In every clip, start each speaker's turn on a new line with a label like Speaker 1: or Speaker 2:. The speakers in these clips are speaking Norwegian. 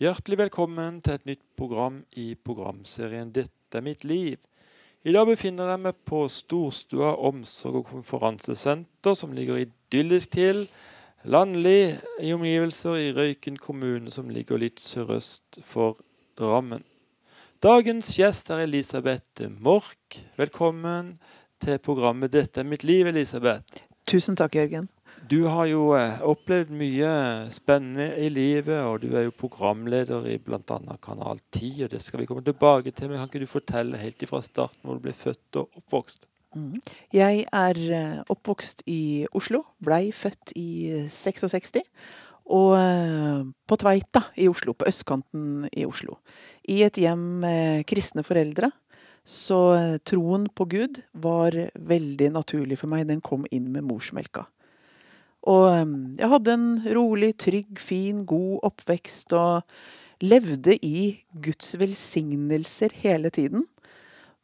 Speaker 1: Hjertelig velkommen til et nytt program i programserien 'Dette er mitt liv'. I dag befinner jeg meg på Storstua omsorg- og konferansesenter, som ligger idyllisk til. Landlig i omgivelser i Røyken kommune, som ligger litt sørøst for Drammen. Dagens gjest er Elisabeth Mork. Velkommen til programmet 'Dette er mitt liv', Elisabeth.
Speaker 2: Tusen takk, Jørgen.
Speaker 1: Du har jo eh, opplevd mye spennende i livet, og du er jo programleder i bl.a. Kanal 10, og det skal vi komme tilbake til. Men kan ikke du fortelle helt ifra starten hvor du ble født og oppvokst?
Speaker 2: Mm. Jeg er eh, oppvokst i Oslo. Blei født i 66. Og eh, på Tveita i Oslo, på østkanten i Oslo. I et hjem med kristne foreldre. Så troen på Gud var veldig naturlig for meg. Den kom inn med morsmelka. Og eh, jeg hadde en rolig, trygg, fin, god oppvekst og levde i Guds velsignelser hele tiden.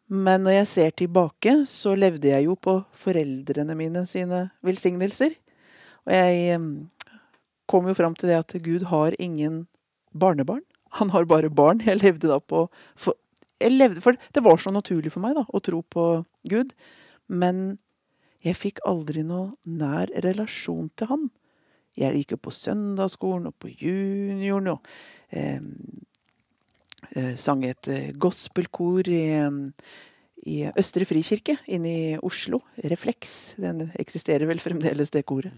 Speaker 2: Men når jeg ser tilbake, så levde jeg jo på foreldrene mine sine velsignelser. Og jeg eh, kom jo fram til det at Gud har ingen barnebarn. Han har bare barn. Jeg levde da på for, levde, for Det var så naturlig for meg da, å tro på Gud. Men jeg fikk aldri noe nær relasjon til han. Jeg gikk jo på søndagsskolen og på junioren og eh, sang et gospelkor i, i Østre Frikirke inne i Oslo. Refleks. Den eksisterer vel fremdeles, det koret.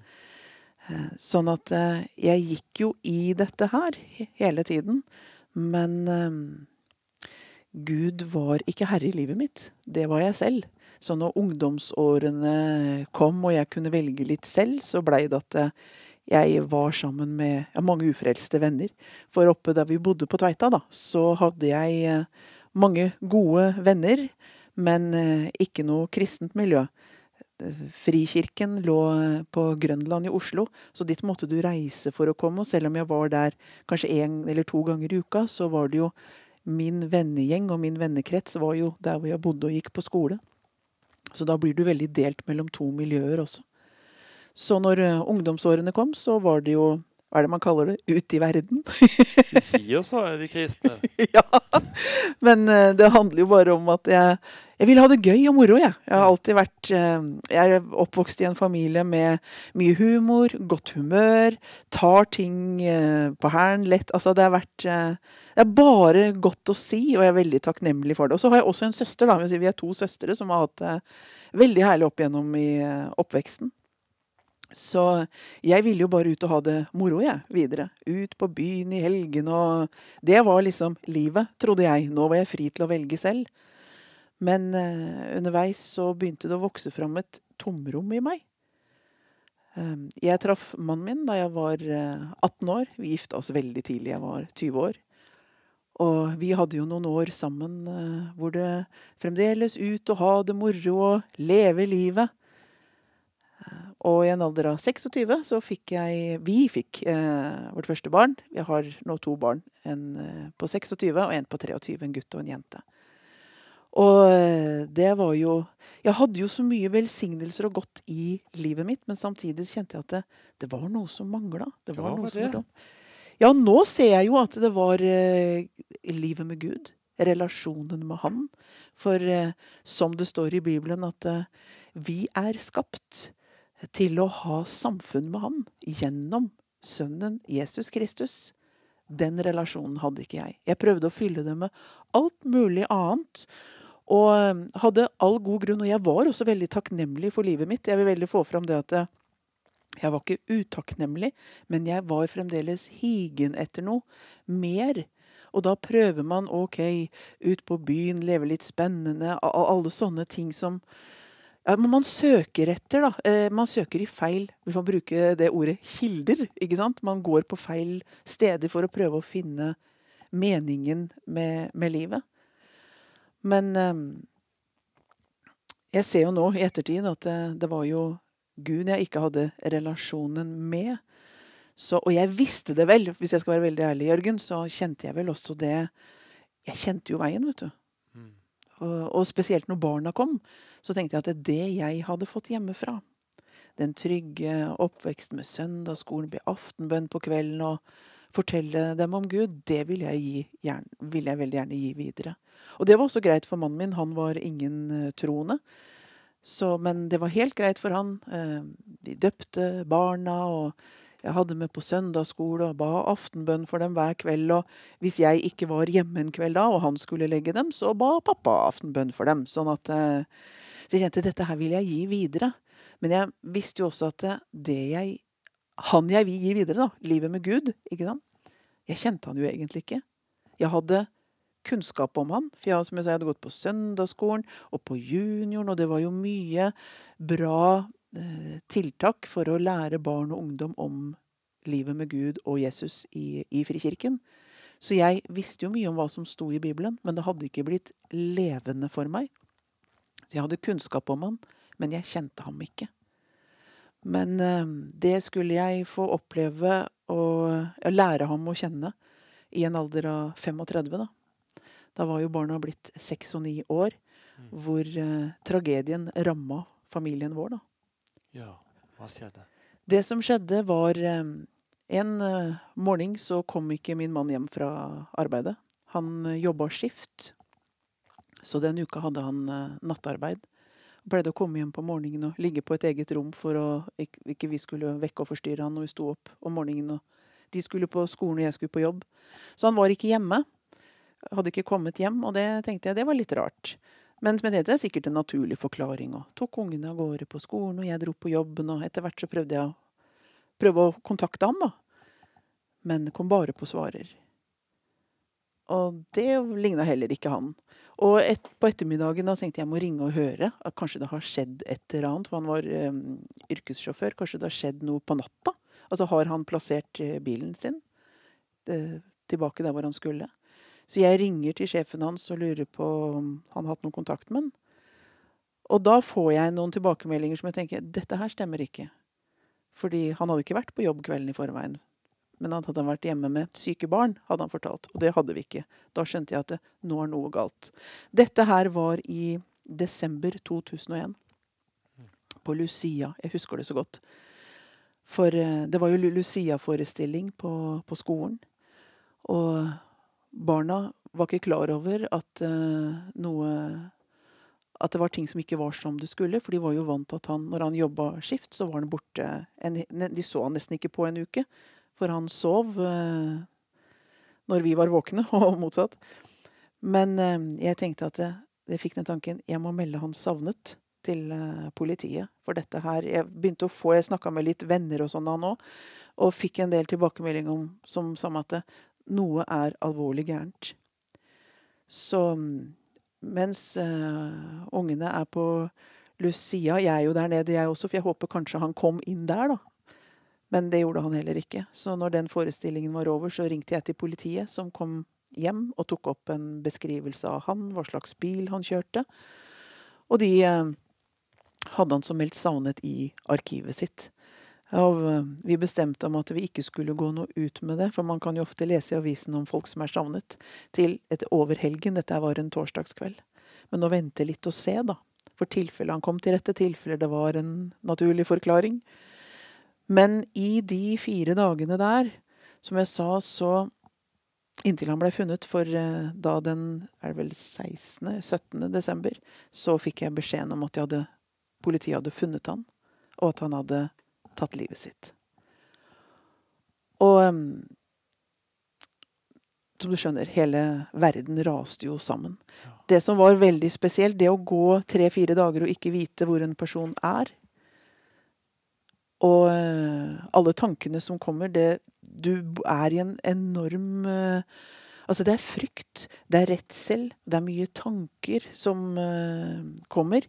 Speaker 2: Sånn at jeg gikk jo i dette her hele tiden. Men Gud var ikke herre i livet mitt. Det var jeg selv. Så når ungdomsårene kom og jeg kunne velge litt selv, så blei det at jeg var sammen med ja, mange ufrelste venner. For oppe der vi bodde på Tveita, da, så hadde jeg mange gode venner, men ikke noe kristent miljø. Frikirken lå på Grønland i Oslo, så dit måtte du reise for å komme. Og selv om jeg var der kanskje én eller to ganger i uka, så var det jo min vennegjeng og min vennekrets var jo der hvor jeg bodde og gikk på skole. Så da blir du veldig delt mellom to miljøer også. Så når ungdomsårene kom, så var det jo hva er det man kaller det? Ut i verden.
Speaker 1: De sier så, de kristne.
Speaker 2: ja. Men det handler jo bare om at jeg, jeg vil ha det gøy og moro, jeg. Jeg har alltid vært Jeg er oppvokst i en familie med mye humor, godt humør, tar ting på hælen lett. Altså, det har vært Det er bare godt å si, og jeg er veldig takknemlig for det. Og så har jeg også en søster, da. Vi er to søstre som har hatt det veldig herlig opp igjennom i oppveksten. Så jeg ville jo bare ut og ha det moro, jeg, videre. Ut på byen i helgene og Det var liksom livet, trodde jeg. Nå var jeg fri til å velge selv. Men uh, underveis så begynte det å vokse fram et tomrom i meg. Um, jeg traff mannen min da jeg var uh, 18 år. Vi gifta oss veldig tidlig, jeg var 20 år. Og vi hadde jo noen år sammen uh, hvor det fremdeles ut og ha det moro og leve livet. Og i en alder av 26 så fikk jeg Vi fikk eh, vårt første barn. Vi har nå to barn. En eh, på 26 og en på 23. En gutt og en jente. Og eh, det var jo Jeg hadde jo så mye velsignelser og godt i livet mitt, men samtidig kjente jeg at det, det var noe som mangla. Det var
Speaker 1: Hva
Speaker 2: noe
Speaker 1: var
Speaker 2: som
Speaker 1: det?
Speaker 2: Ja, nå ser jeg jo at det var eh, livet med Gud. Relasjonen med Han. For eh, som det står i Bibelen, at eh, vi er skapt til å ha samfunn med Han gjennom Sønnen Jesus Kristus. Den relasjonen hadde ikke jeg. Jeg prøvde å fylle det med alt mulig annet. Og eh, hadde all god grunn, og jeg var også veldig takknemlig for livet mitt. Jeg vil veldig få fram det at eh, jeg var ikke utakknemlig, men jeg var fremdeles higen etter noe mer. Og da prøver man, ok, ut på byen, leve litt spennende, alle sånne ting som ja, man søker etter, da. Eh, man søker i feil Hvis man bruker det ordet kilder, ikke sant. Man går på feil steder for å prøve å finne meningen med, med livet. Men eh, jeg ser jo nå i ettertid at det, det var jo Gud jeg ikke hadde relasjonen med. Så, og jeg visste det vel, hvis jeg skal være veldig ærlig, Jørgen, så kjente jeg vel også det Jeg kjente jo veien, vet du.
Speaker 1: Mm.
Speaker 2: Og, og spesielt når barna kom, så tenkte jeg at det jeg hadde fått hjemmefra, den trygge oppveksten med søndagsskolen, be aftenbønn på kvelden og fortelle dem om Gud, det vil jeg, gi, gjerne, vil jeg veldig gjerne gi videre. Og det var også greit for mannen min. Han var ingen uh, troende. Så, men det var helt greit for han. Vi døpte barna, og jeg hadde med på søndagsskole og ba aftenbønn for dem hver kveld. Og hvis jeg ikke var hjemme en kveld da, og han skulle legge dem, så ba pappa aftenbønn for dem. Sånn at uh, Så jeg kjente dette her vil jeg gi videre. Men jeg visste jo også at det jeg Han jeg vil gi videre, da, livet med Gud, ikke sant Jeg kjente han jo egentlig ikke. Jeg hadde kunnskap om han. For jeg, som jeg, sa, jeg hadde gått på søndagsskolen og på junioren, og det var jo mye bra eh, tiltak for å lære barn og ungdom om livet med Gud og Jesus i, i Frikirken. Så jeg visste jo mye om hva som sto i Bibelen, men det hadde ikke blitt levende for meg. Så jeg hadde kunnskap om han, men jeg kjente ham ikke. Men eh, det skulle jeg få oppleve å lære ham å kjenne i en alder av 35, da. Da var jo barna blitt seks og ni år, mm. hvor eh, tragedien ramma familien vår, da.
Speaker 1: Ja, hva skjedde?
Speaker 2: Det som skjedde, var eh, En eh, morgen så kom ikke min mann hjem fra arbeidet. Han eh, jobba skift, så den uka hadde han eh, nattarbeid. Pleide å komme hjem på morgenen og ligge på et eget rom for å ikke, vi skulle vekke og forstyrre han når vi sto opp om morgenen. De skulle på skolen, og jeg skulle på jobb. Så han var ikke hjemme hadde ikke kommet hjem, og det tenkte jeg det var litt rart. Men med det er sikkert en naturlig forklaring. Og tok ungene av gårde på skolen, og jeg dro på jobben, og etter hvert så prøvde jeg å prøve å kontakte han, da. Men kom bare på svarer. Og det ligna heller ikke han. Og et, på ettermiddagen da tenkte jeg jeg må ringe og høre. at Kanskje det har skjedd et eller annet. For han var um, yrkessjåfør. Kanskje det har skjedd noe på natta. Altså har han plassert uh, bilen sin uh, tilbake der hvor han skulle. Så jeg ringer til sjefen hans og lurer på om han har hatt noen kontakt med han. Og da får jeg noen tilbakemeldinger som jeg tenker dette her stemmer ikke. Fordi han hadde ikke vært på jobb kvelden i forveien. Men han hadde vært hjemme med syke barn, hadde han fortalt. Og det hadde vi ikke. Da skjønte jeg at det, nå er noe galt. Dette her var i desember 2001. På Lucia. Jeg husker det så godt. For eh, det var jo Lucia-forestilling på, på skolen. Og barna var ikke klar over at uh, noe At det var ting som ikke var som det skulle. For de var jo vant til at han, når han jobba skift, så var han borte en, De så han nesten ikke på en uke. For han sov eh, når vi var våkne, og motsatt. Men eh, jeg tenkte at jeg, jeg fikk den tanken jeg må melde han savnet til politiet. For dette her Jeg begynte å få, jeg snakka med litt venner og sånn da nå, og fikk en del tilbakemelding om, som sa at noe er alvorlig gærent. Så mens uh, ungene er på Lucia Jeg er jo der nede, jeg også, for jeg håper kanskje han kom inn der, da. Men det gjorde han heller ikke. Så når den forestillingen var over, så ringte jeg til politiet, som kom hjem og tok opp en beskrivelse av han, hva slags bil han kjørte. Og de uh, hadde han som meldt savnet i arkivet sitt. Og eh, vi bestemte om at vi ikke skulle gå noe ut med det, for man kan jo ofte lese i avisen om folk som er savnet, til etter over helgen. Dette var en torsdagskveld. Men å vente litt og se, da. For tilfelle han kom til rette, tilfelle det var en naturlig forklaring. Men i de fire dagene der, som jeg sa, så Inntil han ble funnet, for eh, da den er det vel 16. 17. desember, så fikk jeg beskjeden om at hadde, politiet hadde funnet han, og at han hadde tatt livet sitt. Og som du skjønner, hele verden raste jo sammen. Det som var veldig spesielt, det å gå tre-fire dager og ikke vite hvor en person er Og uh, alle tankene som kommer, det Du er i en enorm uh, Altså, det er frykt, det er redsel, det er mye tanker som uh, kommer.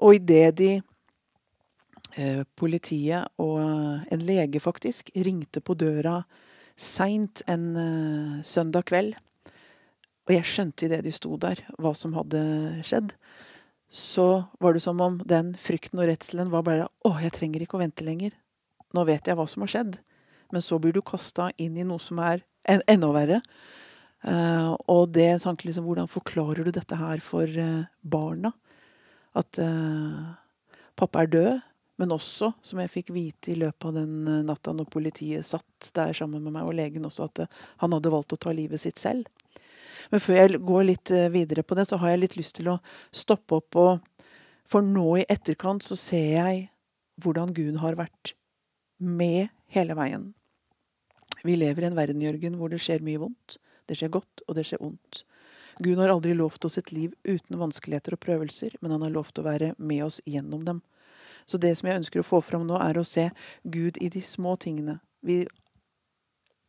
Speaker 2: Og idet de Eh, politiet og en lege, faktisk, ringte på døra seint en søndag kveld. Og jeg skjønte idet de sto der, hva som hadde skjedd. Så var det som om den frykten og redselen var bare Å, jeg trenger ikke å vente lenger. Nå vet jeg hva som har skjedd. Men så blir du kasta inn i noe som er en, enda verre. Uh, og det tanken liksom Hvordan forklarer du dette her for uh, barna? At pappa er død. Men også, som jeg fikk vite i løpet av den natta når politiet satt der sammen med meg, og legen også, at han hadde valgt å ta livet sitt selv. Men før jeg går litt eh, videre på det, så har jeg litt lyst til å stoppe opp og For nå i etterkant så ser jeg hvordan Gud har vært med hele veien. Vi lever i en verden, Jørgen, hvor det skjer mye vondt. Det skjer godt, og det skjer ondt. Gud har aldri lovt oss et liv uten vanskeligheter og prøvelser, men han har lovt å være med oss gjennom dem. Så det som jeg ønsker å få fram nå, er å se Gud i de små tingene. Vi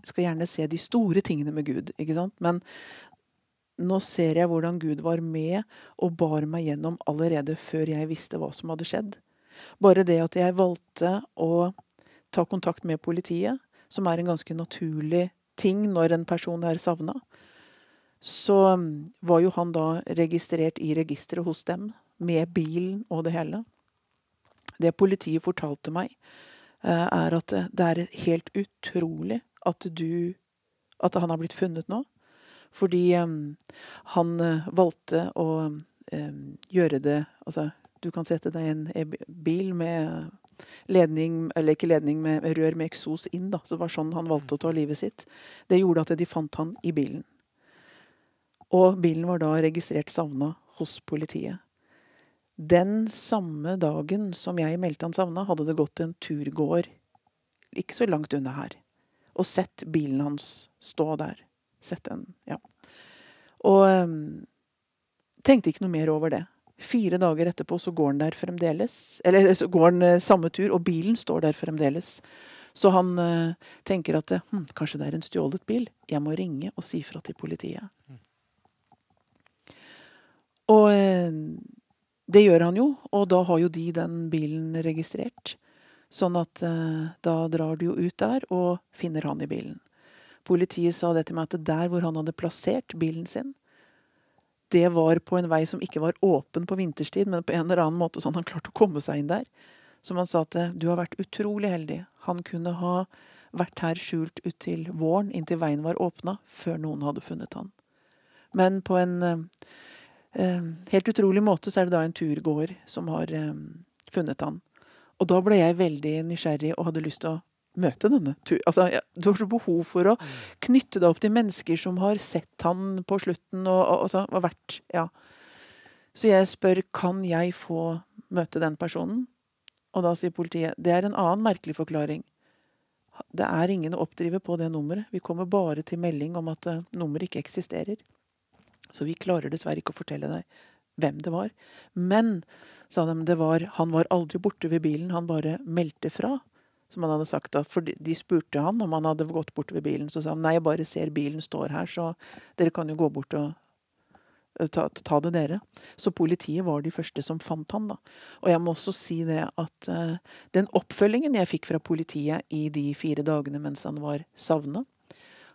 Speaker 2: skal gjerne se de store tingene med Gud, ikke sant? Men nå ser jeg hvordan Gud var med og bar meg gjennom allerede før jeg visste hva som hadde skjedd. Bare det at jeg valgte å ta kontakt med politiet, som er en ganske naturlig ting når en person er savna, så var jo han da registrert i registeret hos dem, med bilen og det hele. Det politiet fortalte meg, eh, er at det er helt utrolig at du At han har blitt funnet nå. Fordi um, han uh, valgte å um, gjøre det Altså, du kan sette deg i en bil med ledning, eller ikke ledning, med rør med eksos inn, da. Så det var sånn han valgte å ta livet sitt. Det gjorde at de fant han i bilen. Og bilen var da registrert savna hos politiet. Den samme dagen som jeg meldte han savna, hadde det gått en turgåer ikke så langt unna her, og sett bilen hans stå der. Sett en ja. Og um, tenkte ikke noe mer over det. Fire dager etterpå så går han der fremdeles. Eller så går han uh, samme tur, og bilen står der fremdeles. Så han uh, tenker at hm, kanskje det er en stjålet bil. Jeg må ringe og si fra til politiet. Mm. Og uh, det gjør han jo, og da har jo de den bilen registrert. Sånn at da drar du jo ut der og finner han i bilen. Politiet sa det til meg at der hvor han hadde plassert bilen sin, det var på en vei som ikke var åpen på vinterstid, men på en eller annen måte sånn han klarte å komme seg inn der. Som han sa at du har vært utrolig heldig. Han kunne ha vært her skjult ut til våren, inntil veien var åpna, før noen hadde funnet han. Men på en eh, helt utrolig måte så er det da en turgåer som har eh, funnet han. Og da ble jeg veldig nysgjerrig og hadde lyst til å møte denne. Altså, du har så behov for å mm. knytte deg opp til mennesker som har sett han på slutten og, og, altså, og vært Ja. Så jeg spør kan jeg få møte den personen. Og da sier politiet det er en annen merkelig forklaring. Det er ingen å oppdrive på det nummeret. Vi kommer bare til melding om at uh, nummeret ikke eksisterer. Så vi klarer dessverre ikke å fortelle deg hvem det var. Men, sa de, det var, han var aldri borte ved bilen, han bare meldte fra som han hadde sagt. For de spurte han om han hadde gått bort ved bilen. Så sa han nei, jeg bare ser bilen står her, så dere kan jo gå bort og eh, ta, ta det, dere. Så politiet var de første som fant han, da. Og jeg må også si det at uh, den oppfølgingen jeg fikk fra politiet i de fire dagene mens han var savna,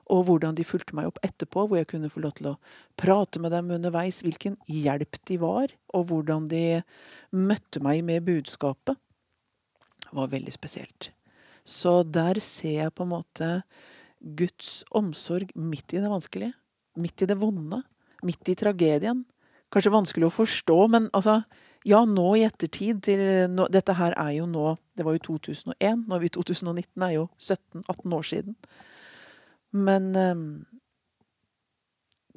Speaker 2: og hvordan de fulgte meg opp etterpå, hvor jeg kunne få lov til å prate med dem underveis, hvilken hjelp de var, og hvordan de møtte meg med budskapet, var veldig spesielt. Så der ser jeg på en måte Guds omsorg midt i det vanskelige. Midt i det vonde. Midt i tragedien. Kanskje vanskelig å forstå, men altså Ja, nå i ettertid til nå, Dette her er jo nå Det var jo 2001. Nå er vi i 2019. er jo 17-18 år siden. Men eh,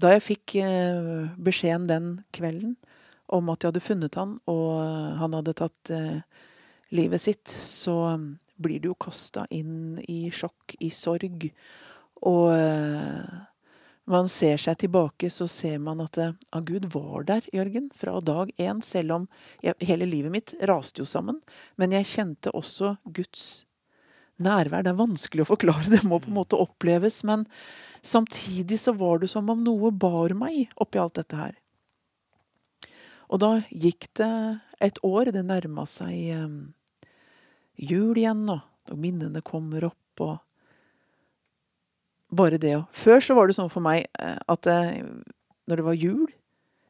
Speaker 2: da jeg fikk eh, beskjeden den kvelden om at jeg hadde funnet han, og han hadde tatt eh, livet sitt, så blir du jo kasta inn i sjokk, i sorg. Og uh, man ser seg tilbake, så ser man at uh, Gud var der, Jørgen, fra dag én. Selv om jeg, hele livet mitt raste jo sammen. Men jeg kjente også Guds nærvær. Det er vanskelig å forklare, det må på en måte oppleves. Men samtidig så var det som om noe bar meg oppi alt dette her. Og da gikk det et år. Det nærma seg um, jul igjen, og, og minnene kommer opp, og Bare det Før så var det sånn for meg eh, at eh, når det var jul,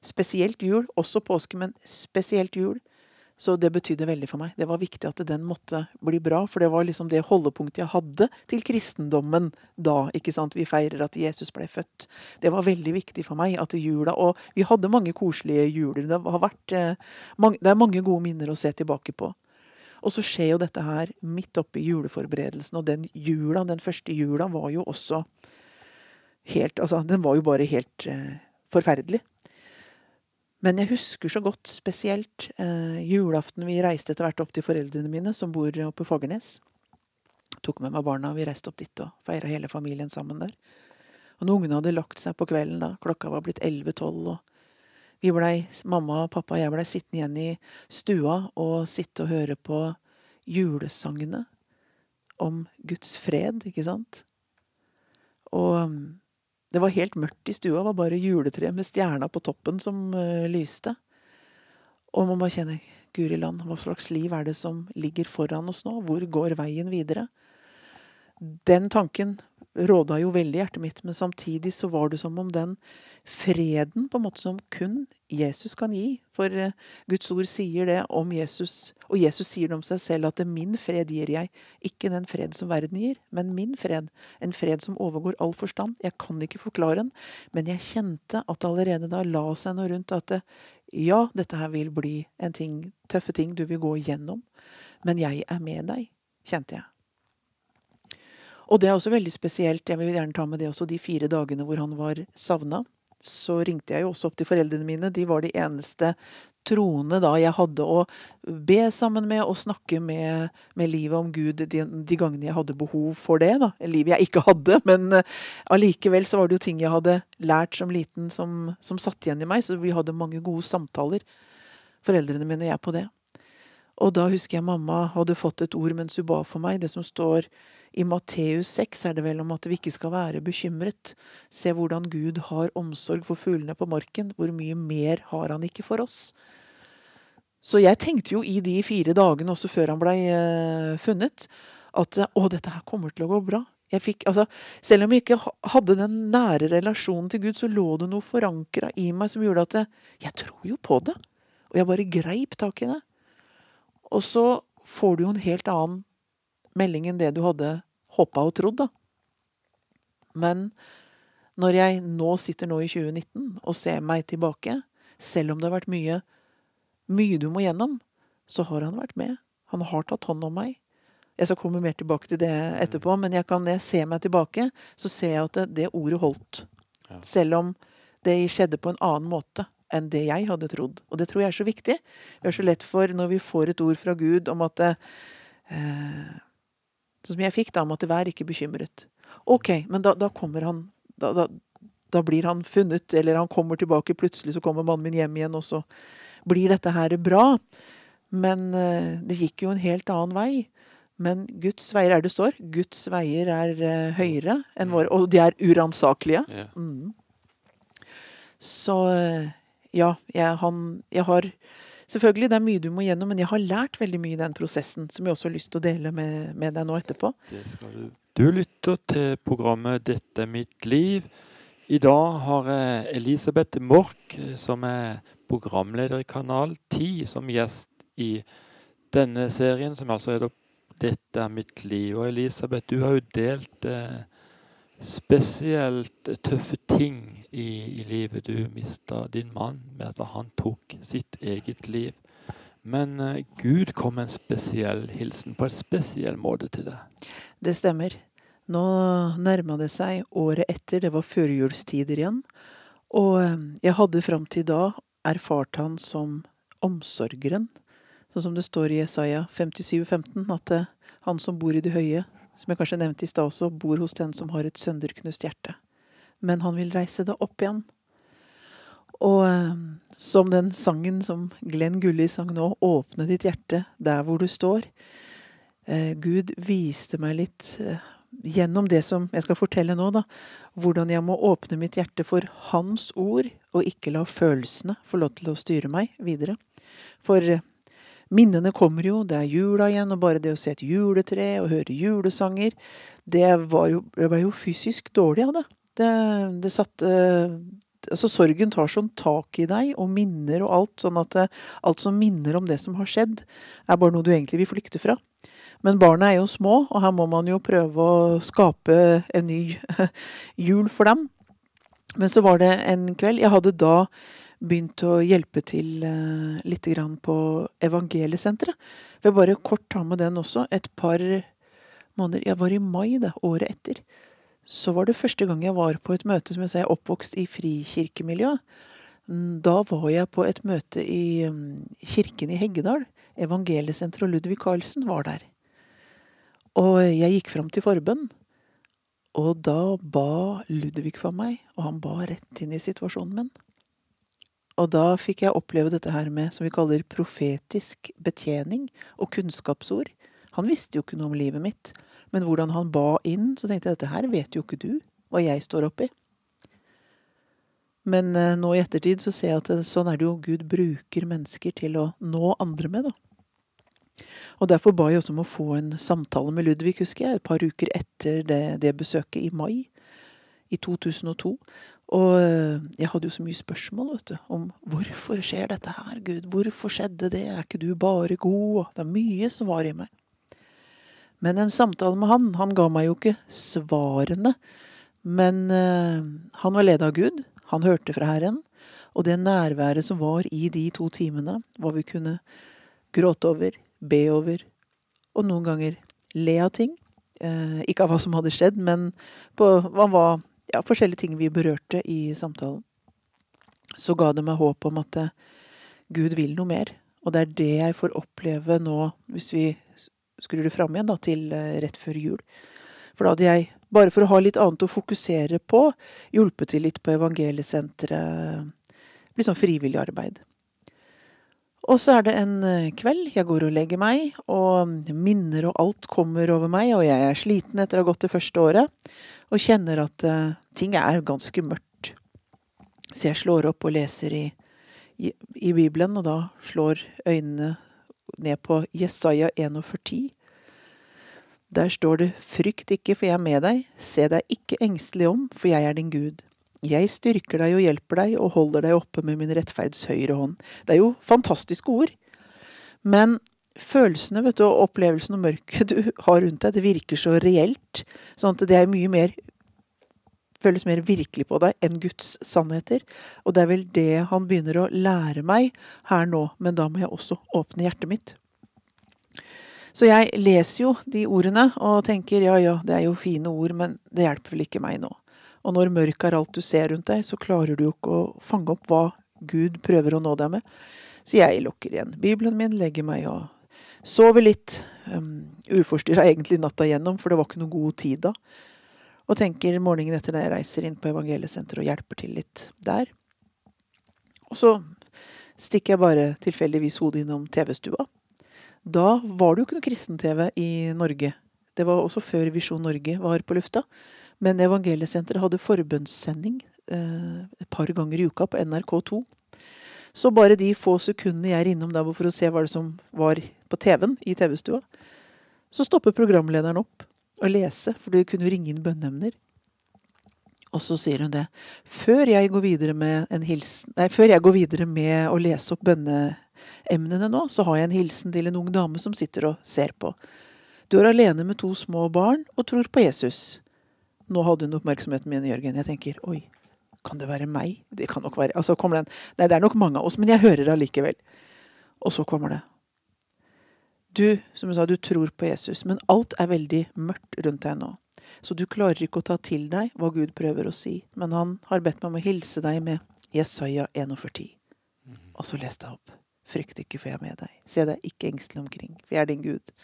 Speaker 2: spesielt jul, også påske, men spesielt jul, så det betydde veldig for meg. Det var viktig at den måtte bli bra, for det var liksom det holdepunktet jeg hadde til kristendommen da. ikke sant? Vi feirer at Jesus ble født. Det var veldig viktig for meg at jula Og vi hadde mange koselige juler. Det, har vært, eh, det er mange gode minner å se tilbake på. Og så skjer jo dette her midt oppi juleforberedelsen, og den jula, den første jula, var jo også helt Altså, den var jo bare helt eh, forferdelig. Men jeg husker så godt spesielt eh, julaften vi reiste etter hvert opp til foreldrene mine, som bor oppe i Fagernes. Tok med meg barna, vi reiste opp dit og feira hele familien sammen der. Og når ungene hadde lagt seg på kvelden, da, klokka var blitt 11-12, og vi blei, mamma og pappa og jeg blei sittende igjen i stua og sitte og høre på julesangene om Guds fred, ikke sant? Og um, det var helt mørkt i stua, det var bare juletre med stjerna på toppen som uh, lyste. Og man bare kjenner Guri land, hva slags liv er det som ligger foran oss nå? Hvor går veien videre? Den tanken råda jo veldig hjertet mitt, men samtidig så var det som om den freden på en måte som kun Jesus kan gi. For uh, Guds ord sier det om Jesus, og Jesus sier det om seg selv, at 'min fred gir jeg', ikke den fred som verden gir, men min fred. En fred som overgår all forstand. Jeg kan ikke forklare den, men jeg kjente at allerede da la seg noe rundt at det, ja, dette her vil bli en ting, tøffe ting du vil gå igjennom, men jeg er med deg, kjente jeg. Og det er også veldig spesielt, jeg vil gjerne ta med det også, de fire dagene hvor han var savna. Så ringte jeg jo også opp til foreldrene mine. De var de eneste troende da jeg hadde å be sammen med og snakke med, med livet om Gud de, de, gangene jeg hadde behov for det. da. Livet jeg ikke hadde, men uh, så var det jo ting jeg hadde lært som liten som, som satt igjen i meg. Så vi hadde mange gode samtaler, foreldrene mine og jeg, på det. Og da husker jeg mamma hadde fått et ord mens hun ba for meg, det som står i Matteus 6 er det vel om at vi ikke skal være bekymret. Se hvordan Gud har omsorg for fuglene på marken. Hvor mye mer har han ikke for oss? Så jeg tenkte jo i de fire dagene også før han blei uh, funnet, at å, dette her kommer til å gå bra. Fikk, altså, selv om jeg ikke hadde den nære relasjonen til Gud, så lå det noe forankra i meg som gjorde at jeg, jeg tror jo på det. Og jeg bare greip tak i det. Og så får du jo en helt annen melding enn det du hadde håpa og trodd, da. Men når jeg nå sitter nå i 2019 og ser meg tilbake, selv om det har vært mye, mye du må gjennom, så har han vært med. Han har tatt hånd om meg. Jeg skal komme mer tilbake til det etterpå, men jeg kan, når jeg ser meg tilbake, så ser jeg at det, det ordet holdt. Ja. Selv om det skjedde på en annen måte enn det jeg hadde trodd. Og det tror jeg er så viktig. Det er så lett for når vi får et ord fra Gud om at eh, Sånn som jeg fikk, da måtte være ikke bekymret. Ok, men da, da kommer han da, da, da, blir han funnet, eller han kommer tilbake. Plutselig så kommer mannen min hjem igjen, og så blir dette her bra. Men uh, det gikk jo en helt annen vei. Men Guds veier er det står. Guds veier er uh, høyere enn mm. våre, og de er uransakelige. Yeah. Mm. Så uh, ja, jeg, han, jeg har Selvfølgelig, det er mye du må gjennom, men jeg har lært veldig mye i den prosessen, som jeg også har lyst til å dele med, med deg nå etterpå.
Speaker 1: Det skal du. Du lytter til programmet 'Dette er mitt liv'. I dag har jeg Elisabeth Mork, som er programleder i Kanal 10, som gjest i denne serien, som altså heter 'Dette er mitt liv'. Og Elisabeth, du har jo delt eh, spesielt tøffe ting i, i, livet. Du mista din mann med at han tok sitt eget liv. Men uh, Gud kom med en spesiell hilsen på en spesiell måte til deg.
Speaker 2: Det stemmer. Nå nærma det seg året etter, det var førjulstider igjen. Og eh, jeg hadde fram til da erfart han som omsorgeren. Sånn som det står i Jesaja 57,15, at uh, han som bor i det høye, som jeg kanskje nevnte i stad også, bor hos den som har et sønderknust hjerte. Men han vil reise det opp igjen. Og eh, som den sangen som Glenn Gulli sang nå, 'Åpne ditt hjerte der hvor du står'. Eh, Gud viste meg litt eh, gjennom det som jeg skal fortelle nå, da, hvordan jeg må åpne mitt hjerte for Hans ord, og ikke la følelsene få lov til å styre meg videre. For Minnene kommer jo, det er jula igjen, og bare det å se et juletre og høre julesanger Det jo, jeg ble jo fysisk dårlig av det. Det, det satte Altså, sorgen tar sånn tak i deg, og minner og alt, sånn at det, alt som minner om det som har skjedd, er bare noe du egentlig vil flykte fra. Men barna er jo små, og her må man jo prøve å skape en ny jul for dem. Men så var det en kveld Jeg hadde da begynt å hjelpe til uh, litt grann på Evangeliesenteret. Vil bare kort ta med den også. Et par måneder Jeg var i mai, det, året etter. Så var det første gang jeg var på et møte som jeg sa jeg er oppvokst i frikirkemiljø. Da var jeg på et møte i um, kirken i Heggedal. Evangeliesenteret og Ludvig Carlsen var der. Og jeg gikk fram til forbønn. Og da ba Ludvig for meg, og han ba rett inn i situasjonen min. Og da fikk jeg oppleve dette her med, som vi kaller profetisk betjening og kunnskapsord. Han visste jo ikke noe om livet mitt, men hvordan han ba inn, så tenkte jeg dette her vet jo ikke du hva jeg står oppi. Men eh, nå i ettertid så ser jeg at sånn er det jo Gud bruker mennesker til å nå andre med, da. Og derfor ba jeg også om å få en samtale med Ludvig, husker jeg, et par uker etter det, det besøket i mai i 2002. Og eh, jeg hadde jo så mye spørsmål vet du, om hvorfor skjer dette her, Gud? Hvorfor skjedde det? Er ikke du bare god? Det er mye som var i meg. Men en samtale med han, han ga meg jo ikke svarene. Men uh, han var ledet av Gud. Han hørte fra Herren. Og det nærværet som var i de to timene, hva vi kunne gråte over, be over, og noen ganger le av ting. Uh, ikke av hva som hadde skjedd, men på hva var ja, forskjellige ting vi berørte i samtalen. Så ga det meg håp om at uh, Gud vil noe mer. Og det er det jeg får oppleve nå, hvis vi skrur det fram igjen da, til eh, rett før jul. For da hadde jeg, bare for å ha litt annet å fokusere på, hjulpet til litt på evangeliesenteret. Litt sånn frivillig arbeid. Og så er det en eh, kveld, jeg går og legger meg, og minner og alt kommer over meg, og jeg er sliten etter å ha gått det første året, og kjenner at uh, ting er ganske mørkt. Så jeg slår opp og leser i, i, i Bibelen, og da slår øynene ned på Jesaja 41. Der står det Frykt ikke, for jeg er med deg, se deg ikke engstelig om, for jeg er din Gud. Jeg styrker deg og hjelper deg og holder deg oppe med min rettferds høyre hånd. Det er jo fantastiske ord. Men følelsene vet du, og opplevelsen og mørket du har rundt deg, det virker så reelt. Sånn at det er mye mer føles mer virkelig på deg enn Guds sannheter. Og det er vel det han begynner å lære meg her nå, men da må jeg også åpne hjertet mitt. Så jeg leser jo de ordene og tenker ja ja, det er jo fine ord, men det hjelper vel ikke meg nå. Og når mørket er alt du ser rundt deg, så klarer du jo ikke å fange opp hva Gud prøver å nå deg med. Så jeg lukker igjen Bibelen min, legger meg og sover litt. Um, Uforstyrra egentlig natta igjennom, for det var ikke noe god tid da og tenker morgenen etter når jeg reiser inn på evangeliesenteret og hjelper til litt der. Og så stikker jeg bare tilfeldigvis hodet innom TV-stua. Da var det jo ikke noe kristen-TV i Norge. Det var også før Visjon Norge var på lufta. Men Evangeliesenteret hadde forbønnssending eh, et par ganger i uka på NRK2. Så bare de få sekundene jeg er innom der for å se hva det som var på TV-en i TV-stua, så stopper programlederen opp å lese, for du kunne ringe inn bønneemner. Og så sier hun det. Før jeg går videre med en hilsen Nei, jeg går videre med å lese opp bønneemnene nå, så har jeg en hilsen til en ung dame som sitter og ser på. Du er alene med to små barn og tror på Jesus. Nå hadde hun oppmerksomheten min, Jørgen. Jeg tenker oi, kan det være meg? Det kan nok være Altså kommer den Nei, det er nok mange av oss, men jeg hører det allikevel. Og så kommer det. Du, som jeg sa, du tror på Jesus, men alt er veldig mørkt rundt deg nå. Så du klarer ikke å ta til deg hva Gud prøver å si. Men han har bedt meg om å hilse deg med Jesaja 41. Mhm. Og så les deg opp. Frykt ikke, for jeg er med deg. Se deg ikke engstelig omkring, for jeg er din Gud.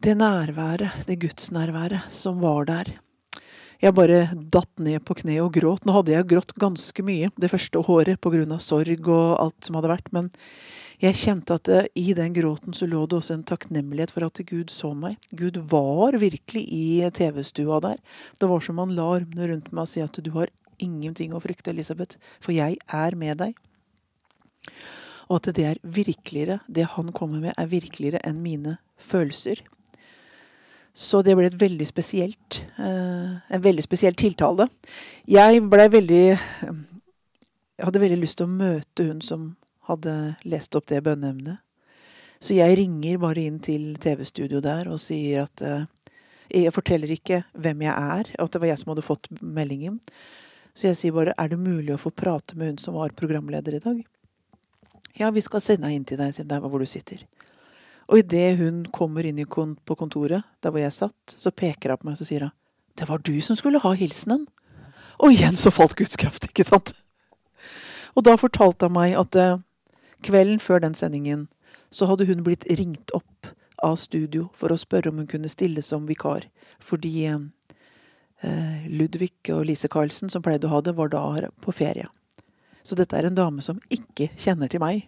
Speaker 2: Det nærværet, det gudsnærværet som var der. Jeg bare datt ned på kne og gråt. Nå hadde jeg grått ganske mye det første året av sorg og alt som hadde vært, men jeg kjente at i den gråten så lå det også en takknemlighet for at Gud så meg. Gud var virkelig i TV-stua der. Det var som han la armene rundt meg og si at du har ingenting å frykte, Elisabeth, for jeg er med deg. Og at det er virkeligere, det han kommer med, er virkeligere enn mine følelser. Så det ble et veldig spesielt, eh, en veldig spesiell tiltale. Jeg blei veldig Jeg hadde veldig lyst til å møte hun som hadde lest opp det bønneemnet. Så jeg ringer bare inn til TV-studio der og sier at uh, jeg forteller ikke hvem jeg er, og at det var jeg som hadde fått meldingen. Så jeg sier bare er det mulig å få prate med hun som var programleder i dag? Ja, vi skal sende henne inn til deg, der hvor du sitter. Og idet hun kommer inn på kontoret, der hvor jeg satt, så peker hun på meg og sier hun, det var du som skulle ha hilsenen. Og igjen så falt Guds kraft, ikke sant? Og da fortalte hun meg at eh, kvelden før den sendingen så hadde hun blitt ringt opp av studio for å spørre om hun kunne stille som vikar. Fordi eh, Ludvig og Lise Karlsen, som pleide å ha det, var da på ferie. Så dette er en dame som ikke kjenner til meg.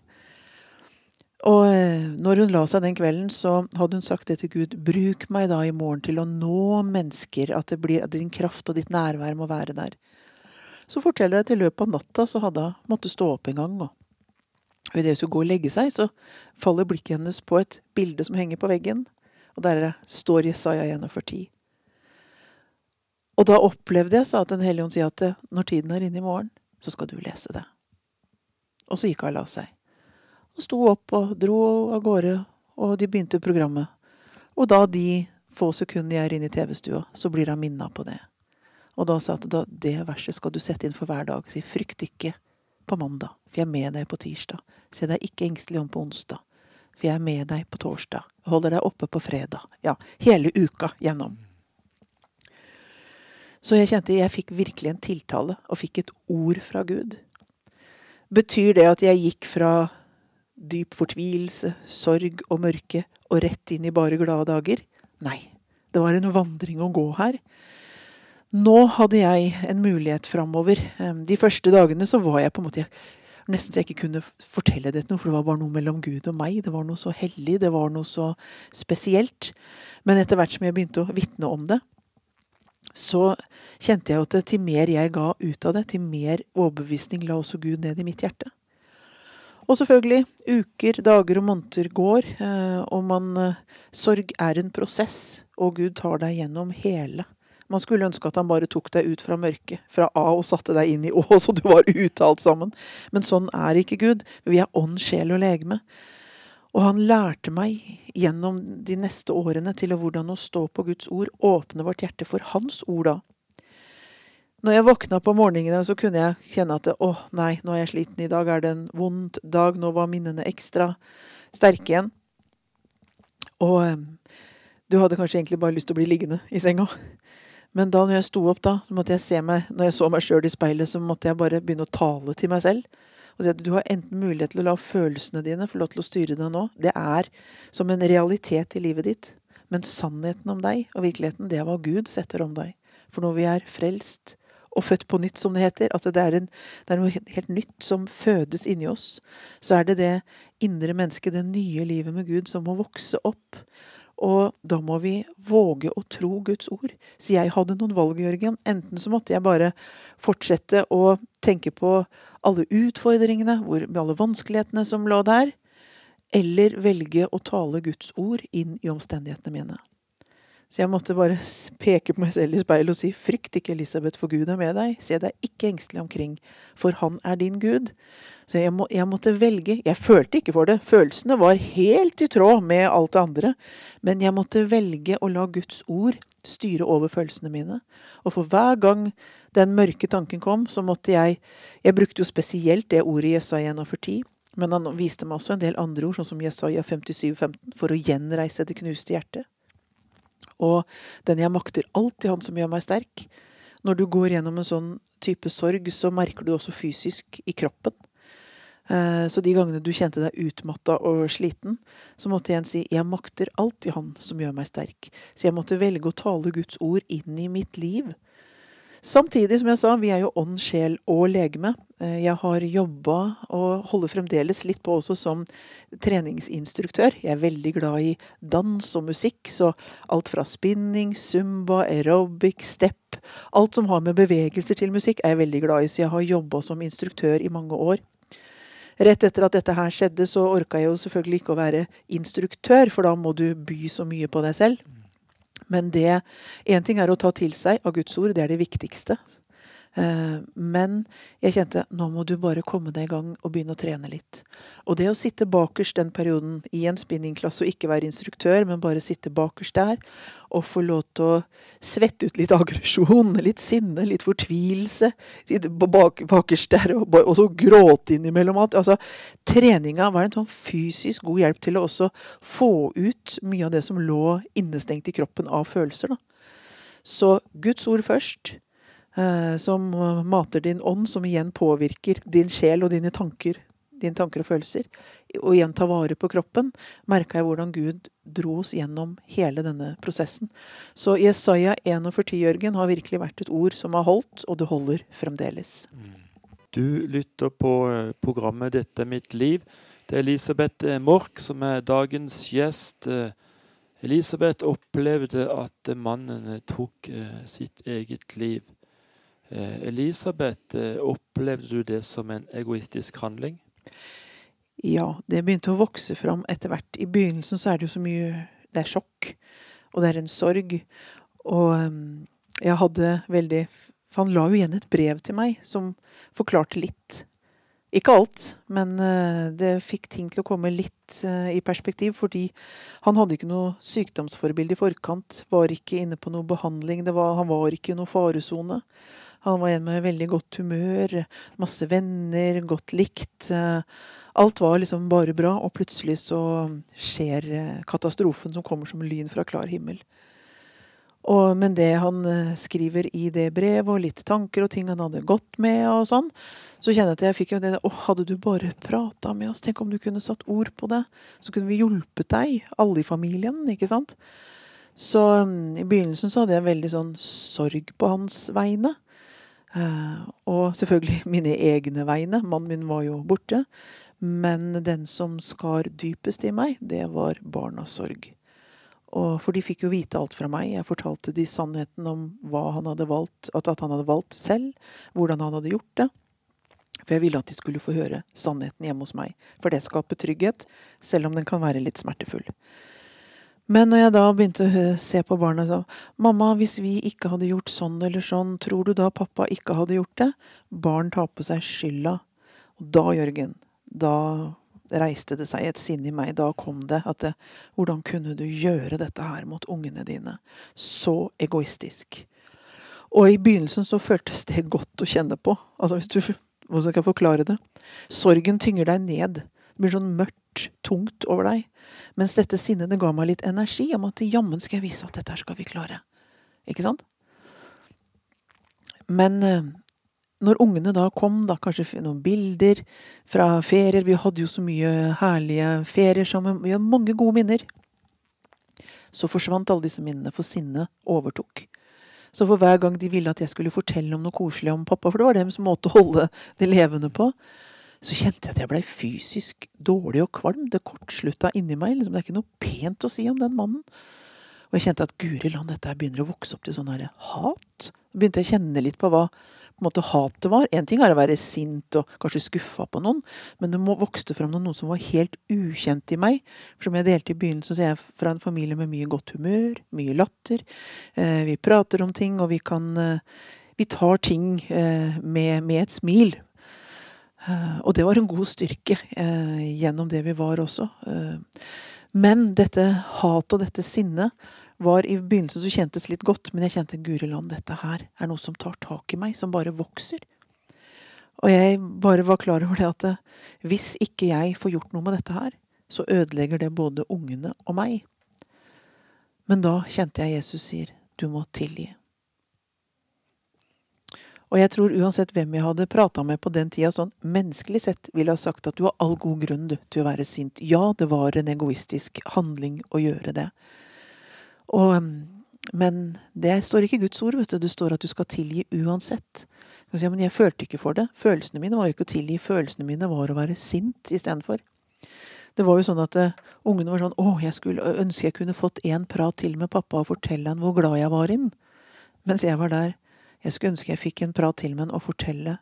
Speaker 2: Og eh, når hun la seg den kvelden, så hadde hun sagt det til Gud. Bruk meg da i morgen til å nå mennesker, at, blir, at din kraft og ditt nærvær må være der. Så forteller jeg at i løpet av natta så hadde hun måttet stå opp en gang. og idet hun skulle gå og legge seg, så faller blikket hennes på et bilde som henger på veggen. Og der står Jesaja 41. Og da opplevde jeg, sa Den hellige ånd sier at når tiden er inne i morgen, så skal du lese det. Og så gikk hun og la seg. Og sto opp og dro av gårde, og de begynte programmet. Og da de få sekundene jeg er inne i TV-stua, så blir han minna på det. Og da sa jeg at det verset skal du sette inn for hver dag. Si frykt ikke på mandag, for jeg er med deg på tirsdag. Se deg ikke engstelig om på onsdag, for jeg er med deg på torsdag. Jeg holder deg oppe på fredag. Ja, hele uka gjennom. Så jeg kjente jeg fikk virkelig en tiltale, og fikk et ord fra Gud. Betyr det at jeg gikk fra dyp fortvilelse, sorg og mørke og rett inn i bare glade dager? Nei, det var en vandring å gå her. Nå hadde jeg en mulighet framover. De første dagene så var jeg på en måte Nesten så jeg ikke kunne fortelle det til noe, for det var bare noe mellom Gud og meg. Det var noe så hellig, det var noe så spesielt. Men etter hvert som jeg begynte å vitne om det, så kjente jeg at til mer jeg ga ut av det, til mer overbevisning la også Gud ned i mitt hjerte. Og selvfølgelig, uker, dager og måneder går, eh, og man eh, Sorg er en prosess, og Gud tar deg gjennom hele man skulle ønske at han bare tok deg ut fra mørket, fra A og satte deg inn i Å, så du var ute alt sammen. Men sånn er ikke Gud. Vi er ånd, sjel og legeme. Og han lærte meg gjennom de neste årene til hvordan å stå på Guds ord, åpne vårt hjerte for Hans ord da. Når jeg våkna på morgenen, så kunne jeg kjenne at å nei, nå er jeg sliten, i dag er det en vond dag, nå var minnene ekstra sterke igjen. Og eh, du hadde kanskje egentlig bare lyst til å bli liggende i senga. Men da når jeg sto opp, da, så måtte jeg se meg, når jeg så meg sjøl i speilet, så måtte jeg bare begynne å tale til meg selv. Og si at du har enten mulighet til å la følelsene dine få lov til å styre deg nå. Det er som en realitet i livet ditt. Men sannheten om deg og virkeligheten, det er hva Gud setter om deg. For når vi er frelst og født på nytt, som det heter, at det er, en, det er noe helt nytt som fødes inni oss, så er det det indre mennesket, det nye livet med Gud, som må vokse opp. Og da må vi våge å tro Guds ord. Så jeg hadde noen valg, Jørgen. Enten så måtte jeg bare fortsette å tenke på alle utfordringene, med alle vanskelighetene som lå der, eller velge å tale Guds ord inn i omstendighetene mine. Så jeg måtte bare peke på meg selv i speilet og si frykt ikke, Elisabeth, for Gud er med deg. Se deg ikke engstelig omkring, for han er din Gud. Så jeg, må, jeg, måtte velge. Jeg følte ikke for det. Følelsene var helt i tråd med alt det andre. Men jeg måtte velge å la Guds ord styre over følelsene mine. Og for hver gang den mørke tanken kom, så måtte jeg Jeg brukte jo spesielt det ordet i Jesaja 41. Men han viste meg også en del andre ord, sånn som Jesaja 57, 15, for å gjenreise det knuste hjertet. Og den jeg makter alltid Han som gjør meg sterk. Når du går gjennom en sånn type sorg, så merker du det også fysisk i kroppen. Eh, så de gangene du kjente deg utmatta og sliten, så måtte jeg si 'jeg makter alltid Han som gjør meg sterk'. Så jeg måtte velge å tale Guds ord inn i mitt liv. Samtidig, som jeg sa, vi er jo ånd, sjel og legeme. Eh, jeg har jobba og holder fremdeles litt på også som treningsinstruktør. Jeg er veldig glad i dans og musikk, så alt fra spinning, zumba, aerobic, step Alt som har med bevegelser til musikk, er jeg veldig glad i, så jeg har jobba som instruktør i mange år. Rett etter at dette her skjedde, så orka jeg jo selvfølgelig ikke å være instruktør, for da må du by så mye på deg selv. Men det Én ting er å ta til seg av Guds ord, det er det viktigste. Eh, men jeg kjente nå må du bare komme deg i gang og begynne å trene litt. Og det å sitte bakerst den perioden i en spinningklasse og ikke være instruktør, men bare sitte bakerst der og få lov til å svette ut litt aggresjon, litt sinne, litt fortvilelse, sitte bak, bakerst der og, og, så gråte innimellom alt. Altså, treninga var en sånn fysisk god hjelp til å også få ut mye av det som lå innestengt i kroppen av følelser. da. Så Guds ord først som mater din ånd, som igjen påvirker din sjel og dine tanker, dine tanker og følelser. Og igjen ta vare på kroppen, merka jeg hvordan Gud dro oss gjennom hele denne prosessen. Så Jesaja 41, Jørgen, har virkelig vært et ord som har holdt, og det holder fremdeles.
Speaker 1: Du lytter på eh, programmet 'Dette er mitt liv'. Det er Elisabeth eh, Mork som er dagens gjest. Elisabeth opplevde at mannen tok sitt eget liv. Eh, Elisabeth, eh, opplevde du det som en egoistisk handling?
Speaker 2: Ja, det begynte å vokse fram etter hvert. I begynnelsen så er det jo så mye Det er sjokk, og det er en sorg. Og ehm, jeg hadde veldig For han la jo igjen et brev til meg som forklarte litt. Ikke alt, men eh, det fikk ting til å komme litt i perspektiv, fordi han hadde ikke noe sykdomsforbilde i forkant, var ikke inne på noe behandling, var, han var ikke i noen faresone. Han var en med veldig godt humør, masse venner, godt likt. Alt var liksom bare bra, og plutselig så skjer eh, katastrofen som kommer som lyn fra klar himmel. Og, men det han eh, skriver i det brevet, og litt tanker og ting han hadde gått med, og sånn, så kjenner jeg at jeg fikk jo det Å, hadde du bare prata med oss? Tenk om du kunne satt ord på det? Så kunne vi hjulpet deg, alle i familien, ikke sant? Så um, i begynnelsen så hadde jeg veldig sånn sorg på hans vegne. Eh, og selvfølgelig mine egne vegne. Mannen min var jo borte. Men den som skar dypest i meg, det var barnas sorg. Og for de fikk jo vite alt fra meg. Jeg fortalte de sannheten om hva han hadde valgt, at, han hadde valgt selv, hvordan han hadde gjort det. For jeg ville at de skulle få høre sannheten hjemme hos meg. For det skaper trygghet, selv om den kan være litt smertefull. Men når jeg da begynte å se på barna og sa mamma, hvis vi ikke hadde gjort sånn eller sånn, tror du da pappa ikke hadde gjort det? Barn tar på seg skylda. Og da, Jørgen, da reiste det seg et sinn i meg. Da kom det at det, hvordan kunne du gjøre dette her mot ungene dine? Så egoistisk. Og i begynnelsen så føltes det godt å kjenne på. Altså hvis du Hvordan skal jeg forklare det? Sorgen tynger deg ned. Det blir sånn mørkt, tungt over deg. Mens dette sinnet det ga meg litt energi om at jammen skal jeg vise at dette skal vi klare. Ikke sant? Men eh, når ungene da kom, da kanskje noen bilder fra ferier Vi hadde jo så mye herlige ferier sammen. Vi hadde mange gode minner. Så forsvant alle disse minnene, for sinnet overtok. Så for hver gang de ville at jeg skulle fortelle om noe koselig om pappa, for det var deres måte å holde det levende på, så kjente jeg at jeg blei fysisk dårlig og kvalm. Det kortslutta inni meg. Liksom. Det er ikke noe pent å si om den mannen. Og jeg kjente at guri land, dette begynner å vokse opp til sånn her hat. Så begynte jeg å kjenne litt på hva på en måte hatet var. En ting er å være sint og kanskje skuffa på noen, men det vokste fram noe som var helt ukjent i meg. For som jeg delte i begynnelsen, så er jeg fra en familie med mye godt humør, mye latter. Eh, vi prater om ting, og vi kan eh, Vi tar ting eh, med, med et smil og det var en god styrke eh, gjennom det vi var også. Eh, men dette hatet og dette sinnet var i begynnelsen så kjentes litt godt, men jeg kjente guri land, dette her er noe som tar tak i meg, som bare vokser. Og jeg bare var klar over det at hvis ikke jeg får gjort noe med dette her, så ødelegger det både ungene og meg. Men da kjente jeg Jesus sier, du må tilgi. Og jeg tror uansett hvem jeg hadde prata med på den tida, sånn menneskelig sett, ville ha sagt at du har all god grunn til å være sint. Ja, det var en egoistisk handling å gjøre det. Og, men det står ikke i Guds ord, vet du. Det står at du skal tilgi uansett. Si, men jeg følte ikke for det. Følelsene mine var ikke å tilgi. Følelsene mine var å være sint istedenfor. Det var jo sånn at uh, ungene var sånn Å, jeg skulle ønske jeg kunne fått en prat til med pappa og fortelle han hvor glad jeg var i den. Mens jeg var der. Jeg skulle ønske jeg fikk en prat til med han og fortelle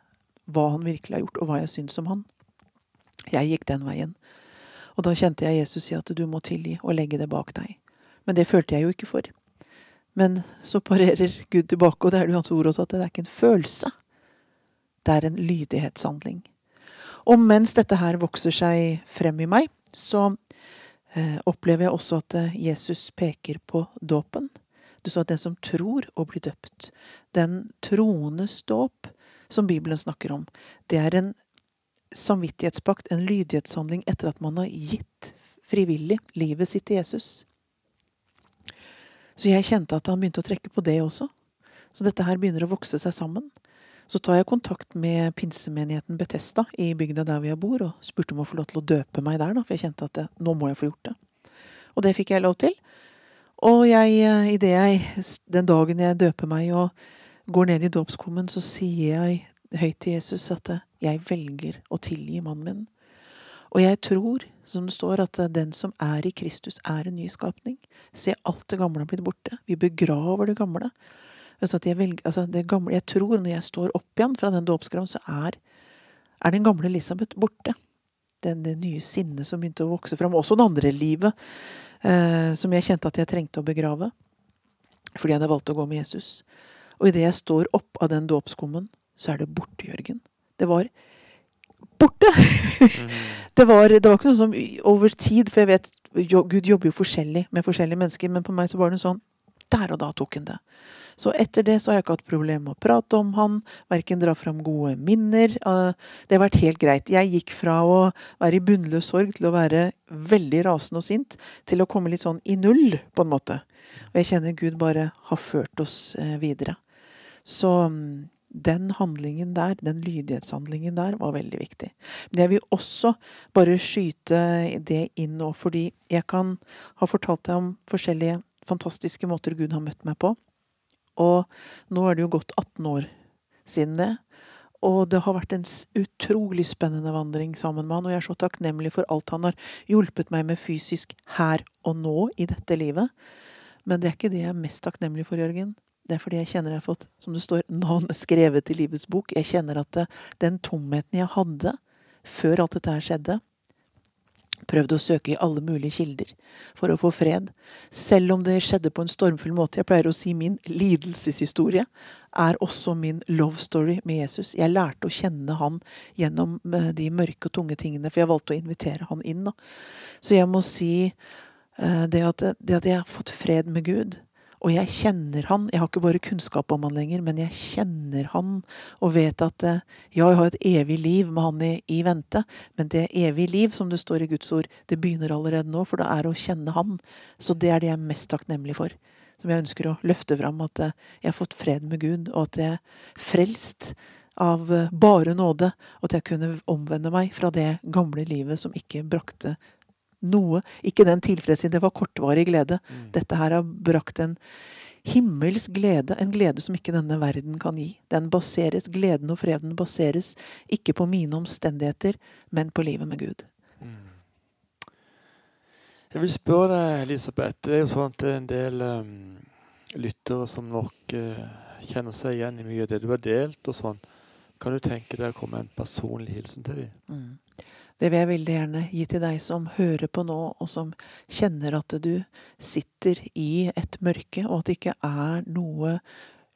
Speaker 2: hva han virkelig har gjort, og hva jeg syns om han. Jeg gikk den veien. Og da kjente jeg Jesus si at du må tilgi og legge det bak deg. Men det følte jeg jo ikke for. Men så parerer Gud tilbake, og det er det hans ord også, at det er ikke en følelse. Det er en lydighetshandling. Og mens dette her vokser seg frem i meg, så eh, opplever jeg også at eh, Jesus peker på dåpen. Du sa at den som tror å bli døpt, den troendes dåp som Bibelen snakker om, det er en samvittighetspakt, en lydighetshandling etter at man har gitt frivillig livet sitt til Jesus. Så jeg kjente at han begynte å trekke på det også. Så dette her begynner å vokse seg sammen. Så tar jeg kontakt med pinsemenigheten Betesta i bygda der vi bor, og spurte om å få lov til å døpe meg der, da, for jeg kjente at det, nå må jeg få gjort det. Og det fikk jeg lov til. Og jeg, eh, jeg, den dagen jeg døper meg og går ned i dåpskummen, så sier jeg høyt til Jesus at eh, jeg velger å tilgi mannen min. Og jeg tror, som det står, at eh, den som er i Kristus, er en ny skapning. Se, alt det gamle har blitt borte. Vi begraver det gamle. Altså jeg, velger, altså det gamle, jeg tror når jeg står opp igjen fra den dåpsgraven, så er, er, den gamle Elisabeth borte. Den, det nye sinnet som begynte å vokse fram. Også det andre livet som jeg kjente at jeg trengte å begrave. Fordi jeg hadde valgt å gå med Jesus. Og idet jeg står opp av den dåpskummen, så er det borte, Jørgen. Det var borte! det, var, det var ikke noe som over tid, for jeg vet Gud jobber jo forskjellig med forskjellige mennesker, men på meg så var det sånn Der og da tok han det. Så etter det så har jeg ikke hatt problemer med å prate om han, verken dra fram gode minner. Eh, det har vært helt greit. Jeg gikk fra å være i bunnløs sorg til å være veldig rasende og sint, til å komme litt sånn i null, på en måte. Og jeg kjenner Gud bare har ført oss eh, videre. Så mm, den handlingen der, den lydighetshandlingen der, var veldig viktig. Men jeg vil også bare skyte det inn nå, fordi jeg kan ha fortalt deg om forskjellige fantastiske måter Gud har møtt meg på. Og nå er det jo gått 18 år siden det. Og det har vært en utrolig spennende vandring sammen med han, og jeg er så takknemlig for alt han har hjulpet meg med fysisk her og nå i dette livet. Men det er ikke det jeg er mest takknemlig for, Jørgen. Det er fordi jeg kjenner jeg har fått, som det står, navnet skrevet i livets bok. Jeg kjenner at det, den tomheten jeg hadde før alt dette her skjedde, prøvd å søke i alle mulige kilder for å få fred, selv om det skjedde på en stormfull måte. Jeg pleier å si min lidelseshistorie er også min love story med Jesus. Jeg lærte å kjenne han gjennom eh, de mørke og tunge tingene, for jeg valgte å invitere han inn. Så jeg må si eh, at, det at jeg har fått fred med Gud, og jeg kjenner han. Jeg har ikke bare kunnskap om han lenger, men jeg kjenner han og vet at ja, jeg har et evig liv med han i, i vente, men det evige liv, som det står i Guds ord, det begynner allerede nå, for det er å kjenne han. Så det er det jeg er mest takknemlig for. Som jeg ønsker å løfte fram, at jeg har fått fred med Gud, og at jeg er frelst av bare nåde, og at jeg kunne omvende meg fra det gamle livet som ikke brakte noe. Ikke den tilfredsstillelse, det var kortvarig glede. Mm. Dette her har brakt en himmelsk glede, en glede som ikke denne verden kan gi. Den baseres, Gleden og freden baseres ikke på mine omstendigheter, men på livet med Gud. Mm.
Speaker 1: Jeg vil spørre deg, Elisabeth. Det er jo sånn at det er en del um, lyttere som nok uh, kjenner seg igjen i mye av det du har delt. og sånn. Kan du tenke deg å komme en personlig hilsen til dem? Mm.
Speaker 2: Det vil jeg veldig gjerne gi til deg som hører på nå, og som kjenner at du sitter i et mørke, og at det ikke er noe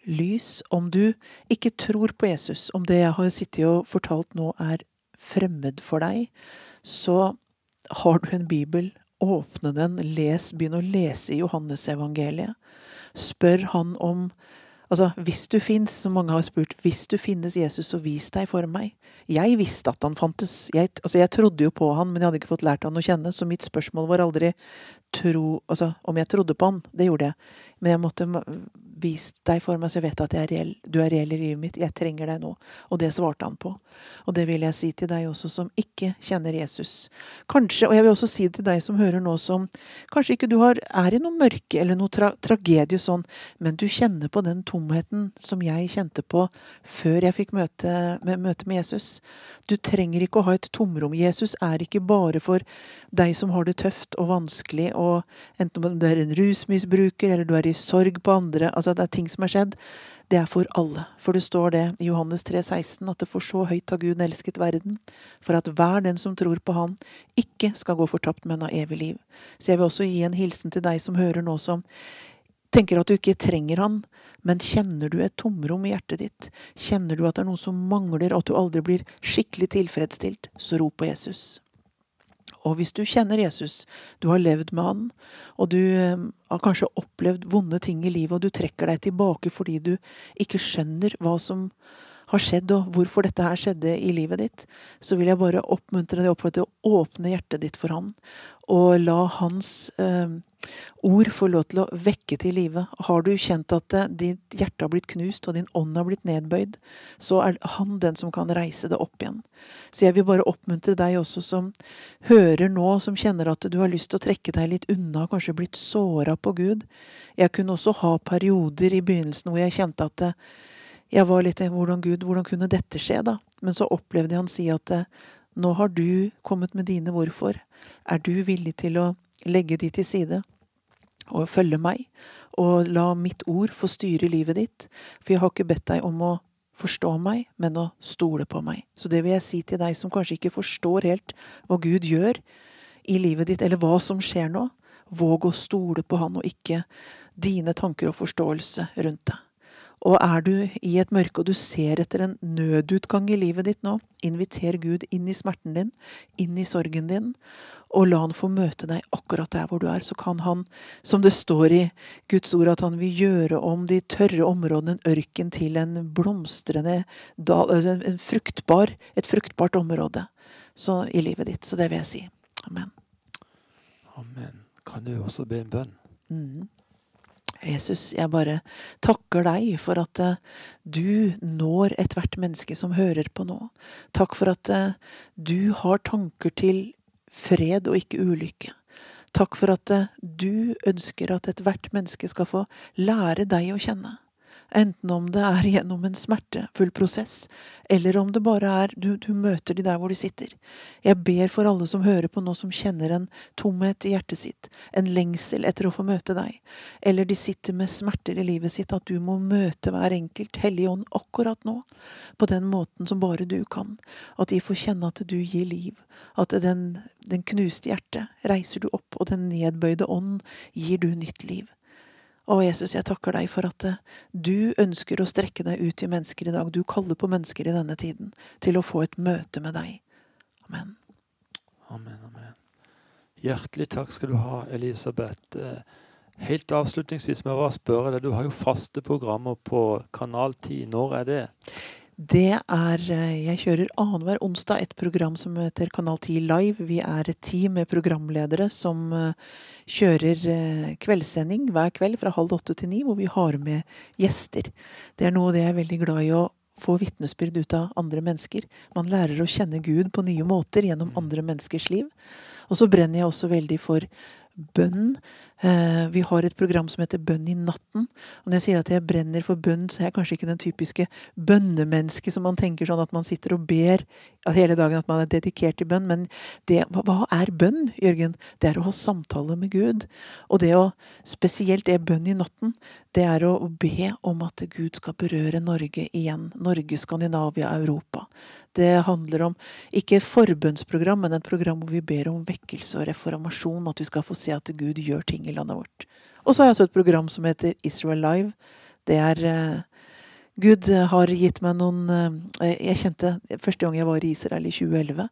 Speaker 2: lys. Om du ikke tror på Jesus, om det jeg har sittet og fortalt nå er fremmed for deg, så har du en bibel. Åpne den, les, begynn å lese i Johannesevangeliet. Spør han om Altså, hvis du fins, som mange har spurt, hvis du finnes Jesus, så vis deg for meg. Jeg visste at han fantes. Jeg, altså, jeg trodde jo på han, men jeg hadde ikke fått lært han å kjenne, så mitt spørsmål var aldri tro, altså, om jeg trodde på han. Det gjorde jeg. Men jeg måtte Vis deg for meg, så jeg vet at jeg er reell. du er reell i livet mitt. Jeg trenger deg nå. Og det svarte han på. Og det vil jeg si til deg også som ikke kjenner Jesus. Kanskje, og jeg vil også si til deg som hører nå som Kanskje ikke du har, er i noe mørke eller noe tra tragedie sånn, men du kjenner på den tomheten som jeg kjente på før jeg fikk møte med, møte med Jesus. Du trenger ikke å ha et tomrom. Jesus er ikke bare for deg som har det tøft og vanskelig, og enten om du er en rusmisbruker eller du er i sorg på andre. altså at det er ting som er skjedd, det er for alle. For det står det i Johannes 3, 16, at det for så høyt har Gud elsket verden, for at hver den som tror på Han, ikke skal gå fortapt, men ha evig liv. Så jeg vil også gi en hilsen til deg som hører nå som tenker at du ikke trenger han, men kjenner du et tomrom i hjertet ditt, kjenner du at det er noe som mangler, og at du aldri blir skikkelig tilfredsstilt, så rop på Jesus. Og hvis du kjenner Jesus, du har levd med han, og du eh, har kanskje opplevd vonde ting i livet, og du trekker deg tilbake fordi du ikke skjønner hva som har skjedd, og hvorfor dette her skjedde i livet ditt, så vil jeg bare oppmuntre deg til å åpne hjertet ditt for han, og la hans eh, ord får lov til å vekke til live. Har du kjent at eh, ditt hjerte har blitt knust og din ånd har blitt nedbøyd, så er han den som kan reise det opp igjen. Så jeg vil bare oppmuntre deg også som hører nå, som kjenner at du har lyst til å trekke deg litt unna, kanskje blitt såra på Gud. Jeg kunne også ha perioder i begynnelsen hvor jeg kjente at eh, jeg var litt hvordan Gud, hvordan kunne dette skje, da? Men så opplevde jeg han si at eh, nå har du kommet med dine hvorfor. Er du villig til å legge de til side og følge meg, og la mitt ord få styre livet ditt, for jeg har ikke bedt deg om å forstå meg, men å stole på meg. Så det vil jeg si til deg som kanskje ikke forstår helt hva Gud gjør i livet ditt, eller hva som skjer nå. Våg å stole på Han, og ikke dine tanker og forståelse rundt det. Og er du i et mørke og du ser etter en nødutgang i livet ditt nå, inviter Gud inn i smerten din, inn i sorgen din, og la han få møte deg akkurat der hvor du er. Så kan han, som det står i Guds ord, at han vil gjøre om de tørre områdene, en ørken, til en blomstrende altså en fruktbar, et fruktbart område så, i livet ditt. Så det vil jeg si. Amen.
Speaker 1: Amen. Kan du også be en bønn?
Speaker 2: Mm. Jesus, jeg bare takker deg for at eh, du når ethvert menneske som hører på nå. Takk for at eh, du har tanker til fred og ikke ulykke. Takk for at eh, du ønsker at ethvert menneske skal få lære deg å kjenne. Enten om det er gjennom en smertefull prosess, eller om det bare er du, du, møter de der hvor de sitter. Jeg ber for alle som hører på nå, som kjenner en tomhet i hjertet sitt, en lengsel etter å få møte deg, eller de sitter med smerter i livet sitt, at du må møte hver enkelt Hellige Ånd akkurat nå, på den måten som bare du kan. At de får kjenne at du gir liv, at den, den knuste hjertet reiser du opp, og den nedbøyde ånd gir du nytt liv. Å, Jesus, jeg takker deg for at eh, du ønsker å strekke deg ut til mennesker i dag. Du kaller på mennesker i denne tiden til å få et møte med deg. Amen.
Speaker 1: Amen, amen. Hjertelig takk skal du ha, Elisabeth. Eh, helt avslutningsvis må jeg bare spørre deg, du har jo faste programmer på Kanal 10. Når er det?
Speaker 2: Det er eh, Jeg kjører annenhver onsdag et program som heter Kanal 10 Live. Vi er et team med programledere som eh, kjører eh, kveldssending hver kveld fra halv åtte til ni, hvor vi har med gjester. Det er noe det jeg er veldig glad i å få vitnesbyrd ut av andre mennesker. Man lærer å kjenne Gud på nye måter gjennom mm. andre menneskers liv. Og så brenner jeg også veldig for bønn. Eh, vi har et program som heter Bønn i natten. Og når jeg sier at jeg brenner for bønn, så er jeg kanskje ikke den typiske bønnemennesket som man tenker sånn at man sitter og ber hele dagen, at man er dedikert til bønn. Men det, hva, er bønn, Jørgen? Det er å ha samtale med Gud. Og det å, spesielt det bønn i natten, det er å be om at Gud skal berøre Norge igjen. Norge, Skandinavia, Europa. Det handler om ikke et forbønnsprogram, men et program hvor vi ber om vekkelse og reformasjon. At vi skal få se at Gud gjør ting i landet vårt. Og så har jeg også et program som heter Israel Live. Det er uh, Gud har gitt meg noen uh, Jeg kjente første gang jeg var i Israel i 2011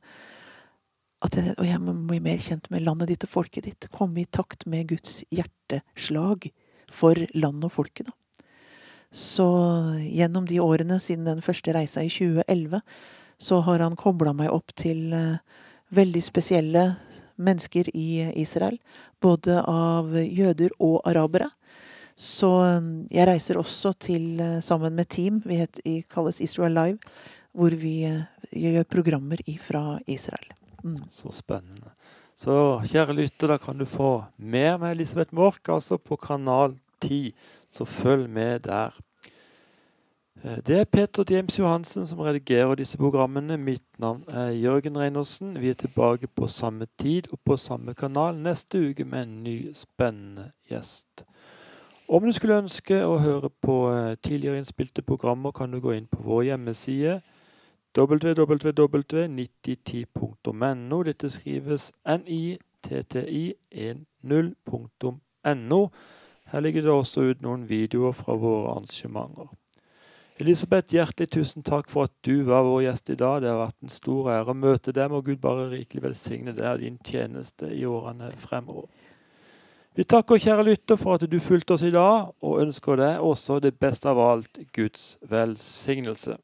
Speaker 2: at jeg, og jeg må bli mer kjent med landet ditt og folket ditt. Komme i takt med Guds hjerteslag for landet og folket. da. Så gjennom de årene siden den første reisa i 2011, så har han kobla meg opp til veldig spesielle mennesker i Israel. Både av jøder og arabere. Så um, jeg reiser også til, uh, sammen med team, vi, heter, kalles Israel Live, hvor vi uh, gjør programmer fra Israel.
Speaker 1: Mm. Så spennende. Så kjære lytter, da kan du få mer med Elisabeth Mork, altså på kanal 10. Så følg med der. Eh, det er Peter James Johansen som redigerer disse programmene. Mitt navn er Jørgen Reinersen. Vi er tilbake på samme tid og på samme kanal neste uke med en ny spennende gjest. Om du skulle ønske å høre på eh, tidligere innspilte programmer, kan du gå inn på vår hjemmeside www.9010.no. Dette skrives nitti10.no. Her ligger det også ut noen videoer fra våre arrangementer. Elisabeth, hjertelig tusen takk for at du var vår gjest i dag. Det har vært en stor ære å møte deg. Må Gud bare rikelig velsigne deg og din tjeneste i årene fremover. Vi takker kjære lytter for at du fulgte oss i dag, og ønsker deg også det beste av alt Guds velsignelse.